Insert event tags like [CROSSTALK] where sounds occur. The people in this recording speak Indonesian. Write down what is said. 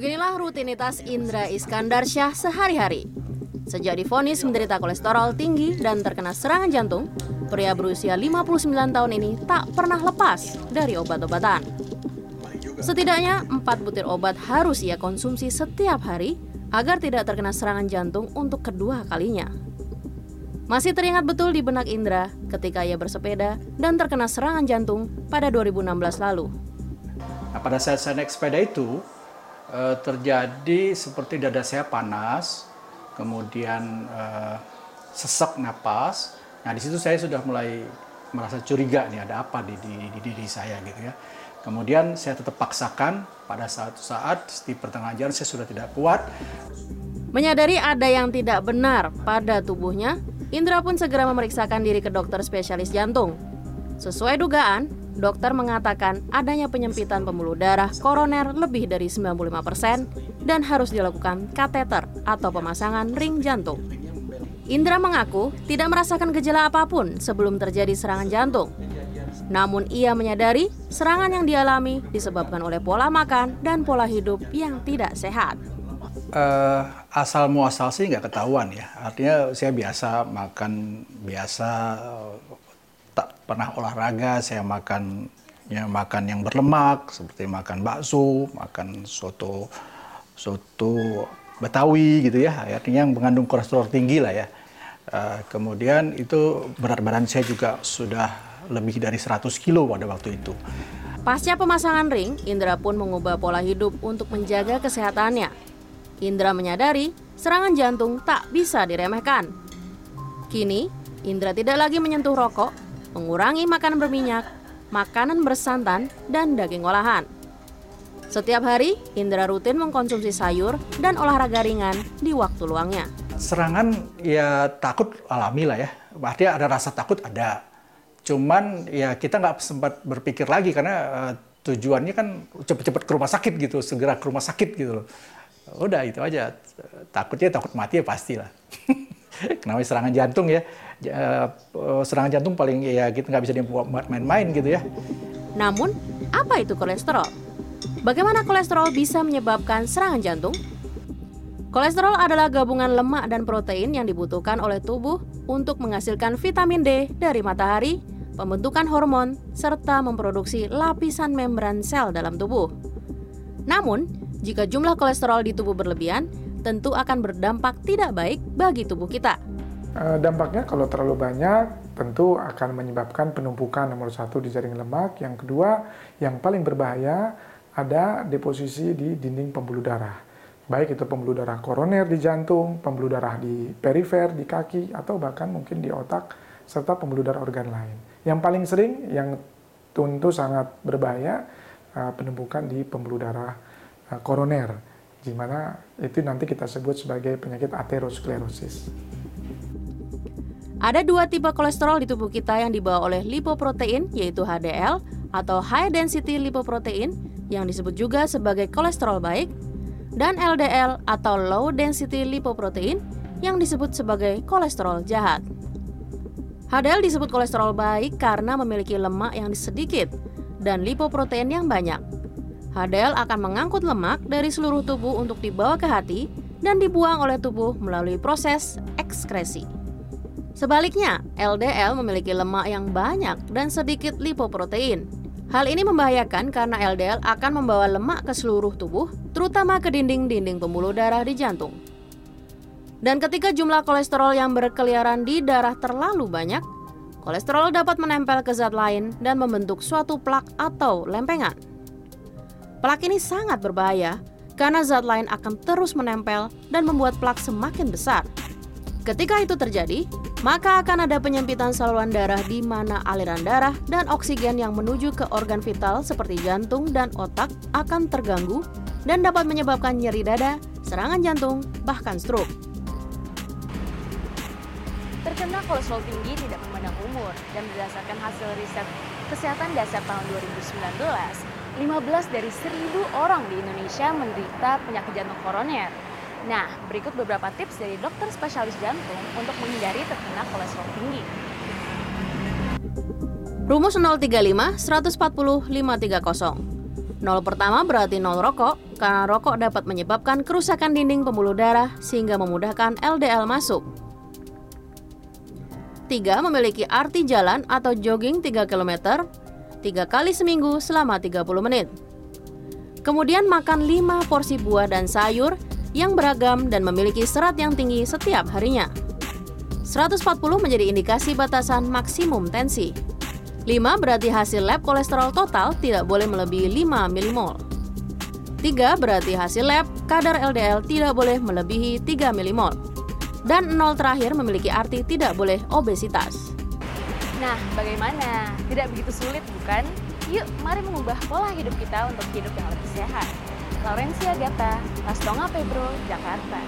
Beginilah rutinitas Indra Iskandar Syah sehari-hari. Sejak difonis menderita kolesterol tinggi dan terkena serangan jantung, pria berusia 59 tahun ini tak pernah lepas dari obat-obatan. Setidaknya 4 butir obat harus ia konsumsi setiap hari agar tidak terkena serangan jantung untuk kedua kalinya. Masih teringat betul di benak Indra ketika ia bersepeda dan terkena serangan jantung pada 2016 lalu. Nah, pada saat saya naik sepeda itu, eh, terjadi seperti dada saya panas, kemudian eh, sesak napas. Nah, di situ saya sudah mulai merasa curiga nih ada apa di, di, di diri saya gitu ya. Kemudian saya tetap paksakan pada saat saat di pertengahan jalan saya sudah tidak kuat. Menyadari ada yang tidak benar pada tubuhnya, Indra pun segera memeriksakan diri ke dokter spesialis jantung. Sesuai dugaan, dokter mengatakan adanya penyempitan pembuluh darah koroner lebih dari 95% dan harus dilakukan kateter atau pemasangan ring jantung. Indra mengaku tidak merasakan gejala apa pun sebelum terjadi serangan jantung. Namun ia menyadari serangan yang dialami disebabkan oleh pola makan dan pola hidup yang tidak sehat uh, asal muasal sih nggak ketahuan ya. Artinya saya biasa makan biasa pernah olahraga, saya makan ya makan yang berlemak seperti makan bakso, makan soto soto Betawi gitu ya. Artinya yang mengandung kolesterol tinggi lah ya. Uh, kemudian itu berat badan saya juga sudah lebih dari 100 kilo pada waktu itu. Pasca pemasangan ring, Indra pun mengubah pola hidup untuk menjaga kesehatannya. Indra menyadari serangan jantung tak bisa diremehkan. Kini, Indra tidak lagi menyentuh rokok, mengurangi makanan berminyak, makanan bersantan, dan daging olahan. Setiap hari, Indra rutin mengkonsumsi sayur dan olahraga ringan di waktu luangnya. Serangan ya takut alami lah ya. Berarti ada rasa takut ada. Cuman ya kita nggak sempat berpikir lagi karena uh, tujuannya kan cepat-cepat ke rumah sakit gitu, segera ke rumah sakit gitu loh udah itu aja takutnya takut mati ya pastilah [LAUGHS] kenapa serangan jantung ya? Eh, serangan jantung paling ya kita nggak bisa dibuat main-main gitu ya. Namun apa itu kolesterol? Bagaimana kolesterol bisa menyebabkan serangan jantung? Kolesterol adalah gabungan lemak dan protein yang dibutuhkan oleh tubuh untuk menghasilkan vitamin D dari matahari, pembentukan hormon, serta memproduksi lapisan membran sel dalam tubuh. Namun, jika jumlah kolesterol di tubuh berlebihan, tentu akan berdampak tidak baik bagi tubuh kita. Eh, dampaknya kalau terlalu banyak tentu akan menyebabkan penumpukan nomor satu di jaring lemak. Yang kedua, yang paling berbahaya ada deposisi di dinding pembuluh darah. Baik itu pembuluh darah koroner di jantung, pembuluh darah di perifer, di kaki, atau bahkan mungkin di otak, serta pembuluh darah organ lain. Yang paling sering, yang tentu sangat berbahaya, eh, penumpukan di pembuluh darah Eh, koroner, di mana itu nanti kita sebut sebagai penyakit aterosklerosis. Ada dua tipe kolesterol di tubuh kita yang dibawa oleh lipoprotein, yaitu HDL atau high density lipoprotein yang disebut juga sebagai kolesterol baik, dan LDL atau low density lipoprotein yang disebut sebagai kolesterol jahat. HDL disebut kolesterol baik karena memiliki lemak yang sedikit dan lipoprotein yang banyak. HDL akan mengangkut lemak dari seluruh tubuh untuk dibawa ke hati dan dibuang oleh tubuh melalui proses ekskresi. Sebaliknya, LDL memiliki lemak yang banyak dan sedikit lipoprotein. Hal ini membahayakan karena LDL akan membawa lemak ke seluruh tubuh, terutama ke dinding-dinding pembuluh darah di jantung. Dan ketika jumlah kolesterol yang berkeliaran di darah terlalu banyak, kolesterol dapat menempel ke zat lain dan membentuk suatu plak atau lempengan. Plak ini sangat berbahaya karena zat lain akan terus menempel dan membuat plak semakin besar. Ketika itu terjadi, maka akan ada penyempitan saluran darah di mana aliran darah dan oksigen yang menuju ke organ vital seperti jantung dan otak akan terganggu dan dapat menyebabkan nyeri dada, serangan jantung, bahkan stroke. Terkena kolesterol tinggi tidak memandang umur dan berdasarkan hasil riset kesehatan dasar tahun 2019, 15 dari 1000 orang di Indonesia menderita penyakit jantung koroner. Nah, berikut beberapa tips dari dokter spesialis jantung untuk menghindari terkena kolesterol tinggi. Rumus 035 140 530. Nol pertama berarti nol rokok, karena rokok dapat menyebabkan kerusakan dinding pembuluh darah sehingga memudahkan LDL masuk. 3. Memiliki arti jalan atau jogging 3 km, 3 kali seminggu selama 30 menit. Kemudian makan 5 porsi buah dan sayur yang beragam dan memiliki serat yang tinggi setiap harinya. 140 menjadi indikasi batasan maksimum tensi. 5 berarti hasil lab kolesterol total tidak boleh melebihi 5 mmol. 3 berarti hasil lab kadar LDL tidak boleh melebihi 3 mmol. Dan 0 terakhir memiliki arti tidak boleh obesitas. Nah, bagaimana? Tidak begitu sulit bukan? Yuk, mari mengubah pola hidup kita untuk hidup yang lebih sehat. Laurencia Gata, Lastonga Pebro, Jakarta.